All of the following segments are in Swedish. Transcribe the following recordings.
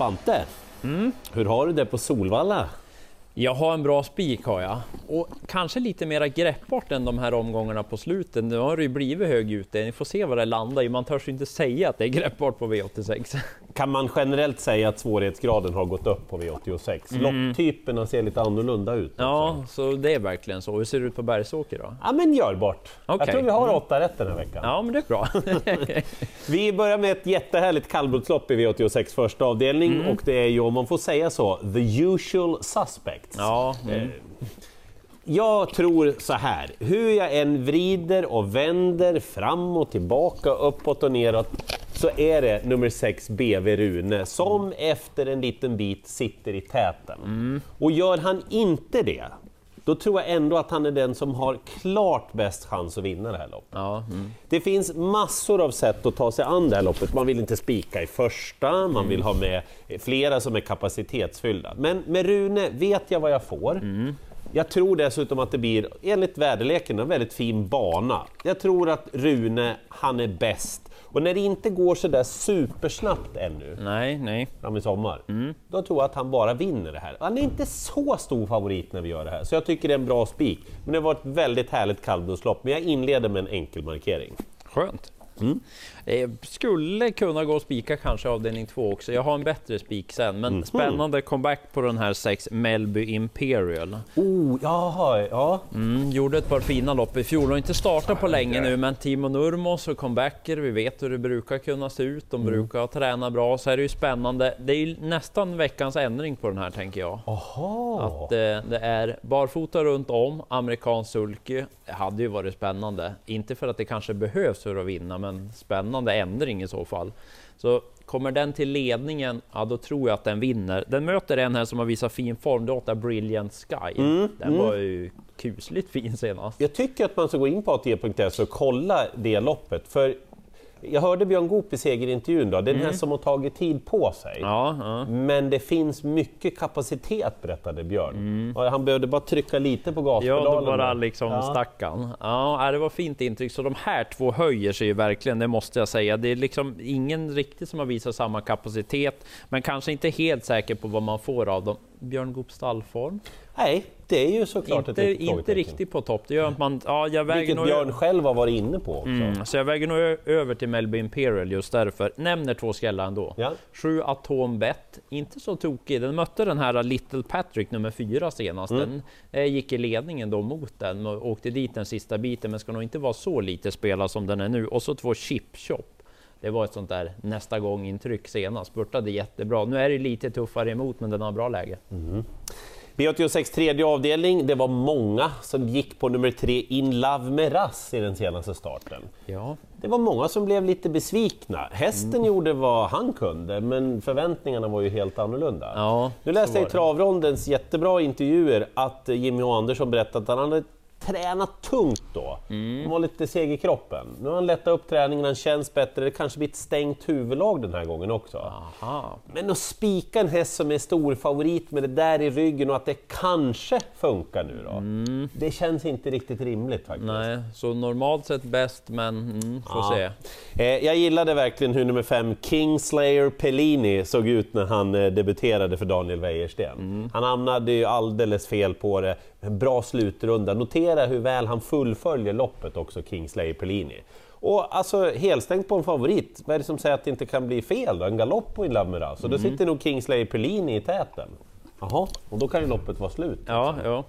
Spante, hur har du det på Solvalla? Jag har en bra spik har jag. Och kanske lite mera greppbart än de här omgångarna på slutet. Nu har det ju blivit hög ute. Ni får se vad det landar i. Man törs ju inte säga att det är greppbart på V86. Kan man generellt säga att svårighetsgraden har gått upp på V86? Lopptyperna ser lite annorlunda ut. också. Ja, så det är verkligen så. Hur ser det ut på Bergsåker då? Ja men görbart. Jag Okej. tror vi har åtta rätt den här veckan. Ja, men det är bra. Vi börjar med ett jättehärligt kallblodslopp i V86 första avdelning och det är ju, om man får säga så, the usual suspects. ja, mm. Jag tror så här, hur jag än vrider och vänder fram och tillbaka, uppåt och neråt, så är det nummer 6 BV Rune som efter en liten bit sitter i täten. Och gör han inte det, då tror jag ändå att han är den som har klart bäst chans att vinna det här loppet. ja, mm. Det finns massor av sätt att ta sig an det här loppet. Man vill inte spika i första, man vill ha med flera som är kapacitetsfyllda. Men med Rune vet jag vad jag får. Jag tror dessutom att det blir, enligt väderleken, en väldigt fin bana. Jag tror att Rune, han är bäst. Och när det inte går så där supersnabbt ännu, Nej, nej. fram i sommar, då tror jag att han bara vinner det här. Han är inte så stor favorit när vi gör det här, så jag tycker det är en bra spik. Men det var ett väldigt härligt kallblodslopp, men jag inleder med en enkel markering. Skönt. Eh, skulle kunna gå och spika kanske avdelning två också. Jag har en bättre spik sen, men spännande comeback på den här 6 Melby Imperial. Oh, jaha, ja. Mm, gjorde ett par fina lopp i fjol och inte startat på länge nu, men Timo Nurmos och comebacker, vi vet hur det brukar kunna se ut. De brukar träna bra, så är det ju spännande. Det är ju nästan veckans ändring på den här tänker jag. Aha. Att eh, det är barfota runt om, amerikansk sulky. Det hade ju varit spännande. Inte för att det kanske behövs för att vinna, men spännande ändring i så fall. Så kommer den till ledningen, ja då tror jag att den vinner. Den möter en här som har visat fin form, det är Brilliant Sky. den var ju kusligt fin senast. Jag tycker att man ska gå in på ATG.se och kolla det loppet. För jag hörde Björn Goop i segerintervjun, då. det är den här som har tagit tid på sig. Ja, ja. Men det finns mycket kapacitet berättade Björn. Och Han behövde bara trycka lite på Ja, gaspedalen. då bara liksom Ja. stackan. Ja, det var fint intryck. Så de här två höjer sig ju verkligen, det måste jag säga. Det är liksom ingen riktigt som har visat samma kapacitet, men kanske inte helt säker på vad man får av dem. Björn Goops stallform? Nej, det är ju såklart Inte, ett inte riktigt på topp. Det gör att man, ja, jag väger Vilket nog Björn själv har varit inne på. Mm, så jag väger nog över till Melby Imperial just därför. Nämner två skrällar ändå. Ja. Sju Atom Bet, inte så tokig. Den mötte den här Little Patrick nummer fyra senast. Mm. Den eh, gick i ledningen då mot den och åkte dit den sista biten, men ska nog inte vara så lite spelad som den är nu. Och så två Chip Shop. Det var ett sånt där nästa gång intryck senast. Spurtade jättebra. Nu är det lite tuffare emot, men den har bra läge. V86 tredje avdelning, det var många som gick på nummer tre In Love med Rass i den senaste starten. Ja, Det var många som blev lite besvikna. Hästen Mm. gjorde vad han kunde, men förväntningarna var ju helt annorlunda. ja nu läste jag i. Travrondens jättebra intervjuer att Jimmy. Andersson berättade att han hade tränat tungt då. Mm. Han var lite seg i kroppen. Nu har han lättat upp träningen, han känns bättre. Det kanske blir ett stängt huvudlag den här gången också. Aha. Men att spika en häst som är stor favorit med det där i ryggen och att det kanske funkar nu då. Det känns inte riktigt rimligt faktiskt. Mm. Nej, så normalt sett bäst, men mm, får Ja. se. Eh, jag gillade verkligen hur nummer fem, Kingslayer Pellini, såg ut när han eh, debuterade för Daniel Wäjersten. Han hamnade ju alldeles fel på det. En bra slutrunda. Notera hur väl han fullföljer loppet också, Kingslayer Pellini. Och alltså helstängt på en favorit, vad är det som säger att det inte kan bli fel då? En galopp på Love Miraz. Så då sitter nog Kingslayer Pellini i täten. Jaha, och då kan ju loppet vara slut. Ja, ja.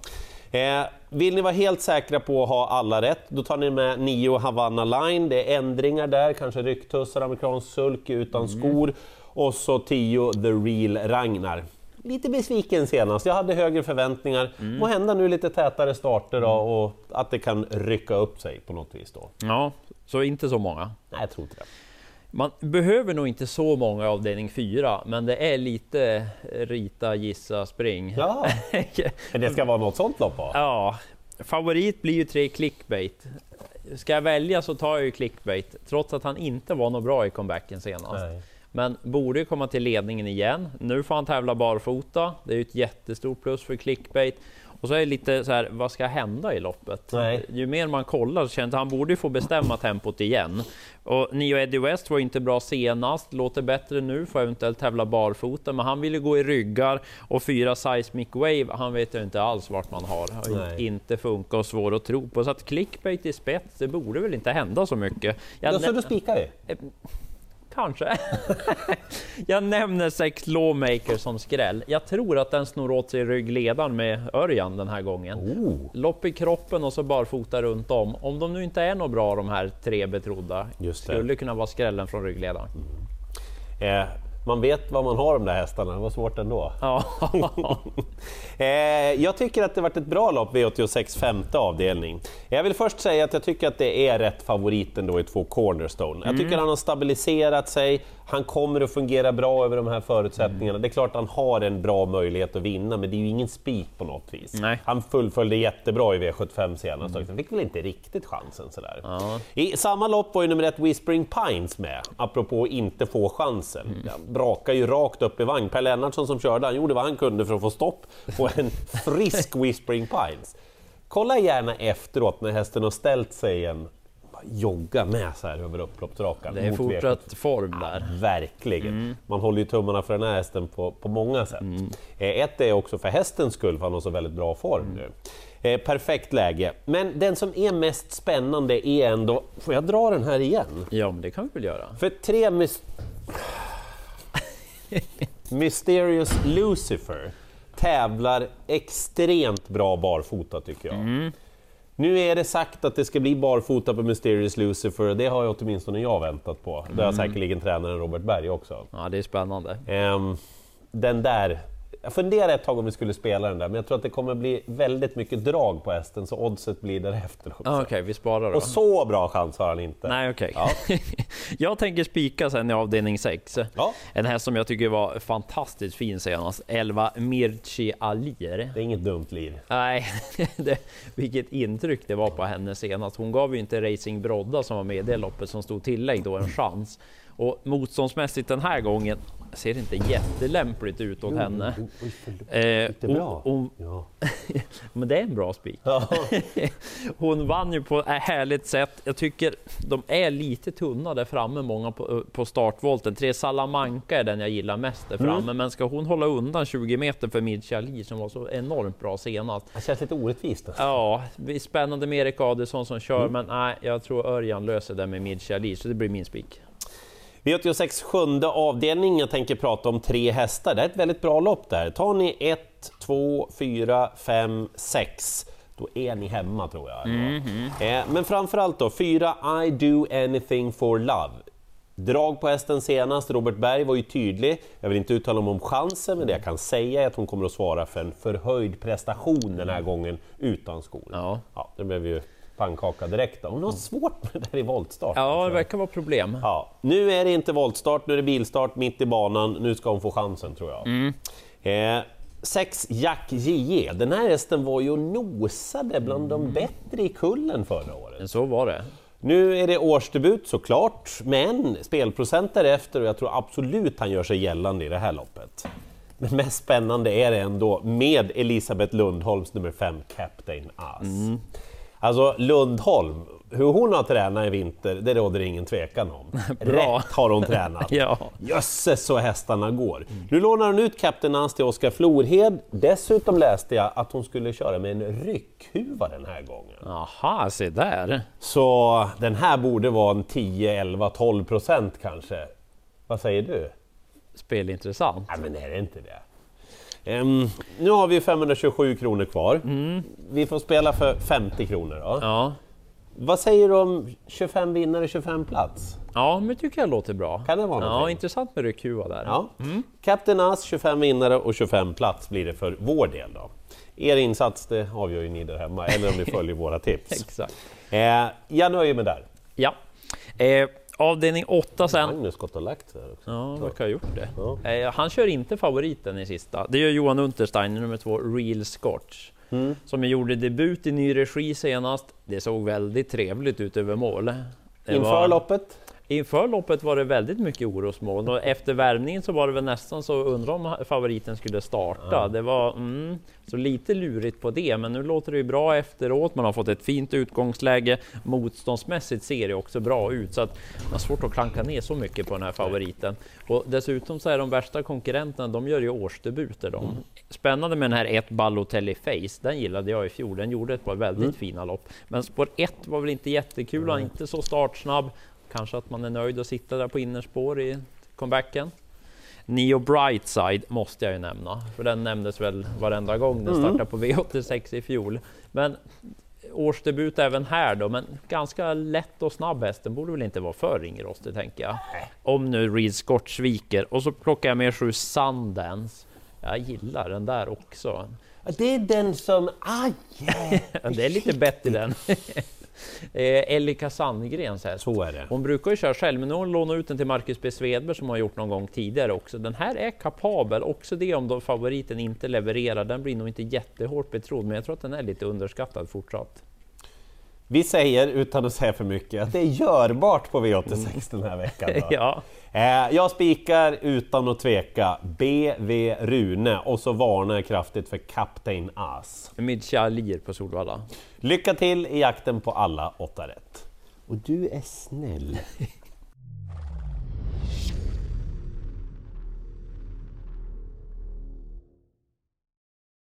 Eh, vill ni vara helt säkra på att ha alla rätt, då tar ni med 9 Havanna Line. Det är ändringar där, kanske rycktussar, amerikansk sulky utan skor. Och så 10 The Real Ragnar. Lite besviken senast, jag hade högre förväntningar. Mm. Må hända nu lite tätare starter då, och att det kan rycka upp sig på något vis då. ja, så inte så många. Nej, jag tror inte det. Man behöver nog inte så många avdelning 4, men det är lite rita, gissa, spring. Ja, men det ska vara något sånt lopp va? Ja, favorit blir ju tre clickbait. Ska jag välja så tar jag ju clickbait, trots att han inte var något bra i comebacken senast. Nej. Men borde ju komma till ledningen igen. Nu får han tävla barfota. Det är ju ett jättestort plus för clickbait. Och så är det lite så här, vad ska hända i loppet? Nej. Ju mer man kollar så känns det han borde ju få bestämma tempot igen. Och Nio Eddie West var inte bra senast, låter bättre nu, får eventuellt tävla barfota, men han ville gå i ryggar och fyra Seismic Wave, han vet ju inte alls vart man har. Nej. inte funkat och svår att tro på. Så att clickbait i spets, det borde väl inte hända så mycket. Jag Ja, så då spikar vi. Kanske. jag nämner sex lawmaker som skräll. Jag tror att den snor åt sig ryggledaren med Örjan den här gången. Oh. Lopp i kroppen och så barfota runt om. Om de nu inte är något bra de här tre betrodda, Just det. skulle kunna vara skrällen från ryggledaren. Eh, man vet vad man har de där hästarna, det var svårt ändå. Ja. Eh, jag tycker att det varit ett bra lopp, V86 femte avdelning. Jag vill först säga att jag tycker att det är rätt favorit ändå i två Cornerstone. Jag tycker han har stabiliserat sig, han kommer att fungera bra över de här förutsättningarna. Det är klart han har en bra möjlighet att vinna, men det är ju ingen spik på något vis. Nej. Han fullföljde jättebra i V75 senast också, fick väl inte riktigt chansen sådär. I samma lopp var ju nummer ett Whispering Pines med, apropå inte få chansen. Han brakade ju rakt upp i vagn. Per Lennartsson som körde, han gjorde vad han kunde för att få stopp på en frisk Whispering Pines. Kolla gärna efteråt när hästen har ställt sig igen, jogga med så här över upploppsrakan. Det är mot V75. fortsatt form där. Verkligen. Man håller ju tummarna för den här hästen på, på många sätt. Eh, Ett är också för hästens skull, för han har så väldigt bra form nu. Eh, perfekt läge. Men den som är mest spännande är ändå... Får jag dra den här igen? Ja, men det kan vi väl göra. För tre... Mys- Mysterious Lucifer tävlar extremt bra barfota tycker jag. Nu är det sagt att det ska bli barfota på Mysterious Lucifer och det har jag åtminstone jag väntat på. Det har säkerligen tränaren Robert Berg också. Ja, det är spännande. Ehm, den där, jag funderade ett tag om vi skulle spela den där, men jag tror att det kommer bli väldigt mycket drag på hästen, så oddset blir därefter också. Okej, vi sparar då. Och så bra chans har han inte. Nej, okej. Ja. jag tänker spika sen i avdelning 6. Ja. En häst som jag tycker var fantastiskt fin senast. 11 Mirchi Alir. Det är inget dumt liv. Nej, det, vilket intryck det var på henne senast. Hon gav ju inte Racing Brodda som var med i det loppet som stod tillägg då en chans. Och motståndsmässigt den här gången ser det inte jättelämpligt ut åt henne. Oj, oj, förlåt. Eh, bra? hon, Ja. men det är en bra spik. Ja. Hon vann ju på ett härligt sätt. Jag tycker de är lite tunna där framme, många på, på startvolten. Tre Salamanca är den jag gillar mest där framme, Mm. men ska hon hålla undan 20 meter för Mircea Ali som var så enormt bra senast? Det känns lite orättvist. Alltså. Ja, spännande med Erik Adelsson som kör, Mm. men nej, jag tror Örjan löser det med Mircea Ali, så det blir min spik. V86 sjunde avdelning, jag tänker prata om tre hästar. Det är ett väldigt bra lopp där. Tar ni 1, 2, 4, 5, 6 då är ni hemma tror jag. Eh, men framförallt då, 4 I do anything for love. Drag på hästen senast, Robert Berg var ju tydlig. Jag vill inte uttala mig om chansen, men det jag kan säga är att hon kommer att svara för en förhöjd prestation den här gången utan skor. Ja. Ja, det blev ju pannkaka direkt. Då. Hon har svårt med det där i voltstart. Ja, det verkar vara problem. Ja, nu är det inte voltstart, nu är det bilstart mitt i banan. Nu ska hon få chansen tror jag. Eh, sex Jack JE. Den här hästen var ju nosade bland de bättre i kullen förra året. Så var det. Nu är det årsdebut såklart, men spelprocent därefter och jag tror absolut han gör sig gällande i det här loppet. Men mest spännande är det ändå med Elisabeth Lundholms nummer 5, Captain As. Alltså Lundholm, hur hon har tränat i vinter, det råder ingen tvekan om. Bra. Rätt har hon tränat. Ja. Jösses så hästarna går. Nu lånar hon ut Captain As till Oskar Florhed. Dessutom läste jag att hon skulle köra med en ryckhuva den här gången. Aha, se där. Så den här borde vara en 10, 11, 12 procent kanske. Vad säger du? Spelintressant. Nej men är det inte det? Ehm, nu har vi 527 kronor kvar. Vi får spela för 50 kronor då. Ja. Vad säger du om 25 vinnare, 25 plats? Ja, men tycker jag låter bra. Kan det vara Ja, intressant med ryckhuva där. Ja. Captain As 25 vinnare och 25 plats blir det för vår del då. Er insats det avgör ju ni där hemma, eller om ni följer våra tips. Exakt. Eh, jag nöjer mig där. Ja. Eh, avdelning 8 sen. Magnus gått och lagt sig också. Ja, verkar ha gjort det. Ja. Eh, han kör inte favoriten i sista. Det gör Johan Unterstein, nummer två, Real Scotch. Mm. Som gjorde debut i ny regi senast. Det såg väldigt trevligt ut över mål. Det Inför var- loppet? Inför loppet var det väldigt mycket orosmoln och efter värmningen så var det väl nästan så undra om favoriten skulle starta. Ja. Det var mm, så lite lurigt på det, men nu låter det ju bra efteråt. Man har fått ett fint utgångsläge. Motståndsmässigt ser det också bra ut så att man har svårt att klanka ner så mycket på den här favoriten. Och dessutom så är de värsta konkurrenterna, de gör ju årsdebuter. De. Mm. Spännande med den här ett Balotelli Face, den gillade jag i fjol. Den gjorde ett par väldigt mm. fina lopp. Men spår 1 var väl inte jättekul, mm. inte så startsnabb. Kanske att man är nöjd att sitta där på innerspår i comebacken. Neo Brightside måste jag ju nämna, för den nämndes väl varenda gång den mm. startade på V86 i fjol. Men årsdebut även här då, men ganska lätt och snabb häst. Den borde väl inte vara för ringrostig tänker jag. Om nu Reed Scott sviker. Och så plockar jag med sju Sundance. Jag gillar den där också. Det är den som... Aj! det är lite bättre den. Eh, Elika Sandgrens häst. Så är det. Hon brukar ju köra själv, men nu har hon lånat ut den till Marcus B Svedberg som har gjort någon gång tidigare också. Den här är kapabel, också det om då favoriten inte levererar. Den blir nog inte jättehårt betrodd, men jag tror att den är lite underskattad fortsatt. Vi säger, utan att säga för mycket, att det är görbart på V86 den här veckan. ja. Eh, jag spikar utan att tveka BV Rune och så varnar jag kraftigt för Captain As. Midja Lir på Solvalla. Lycka till i jakten på alla åtta rätt. Och du är snäll.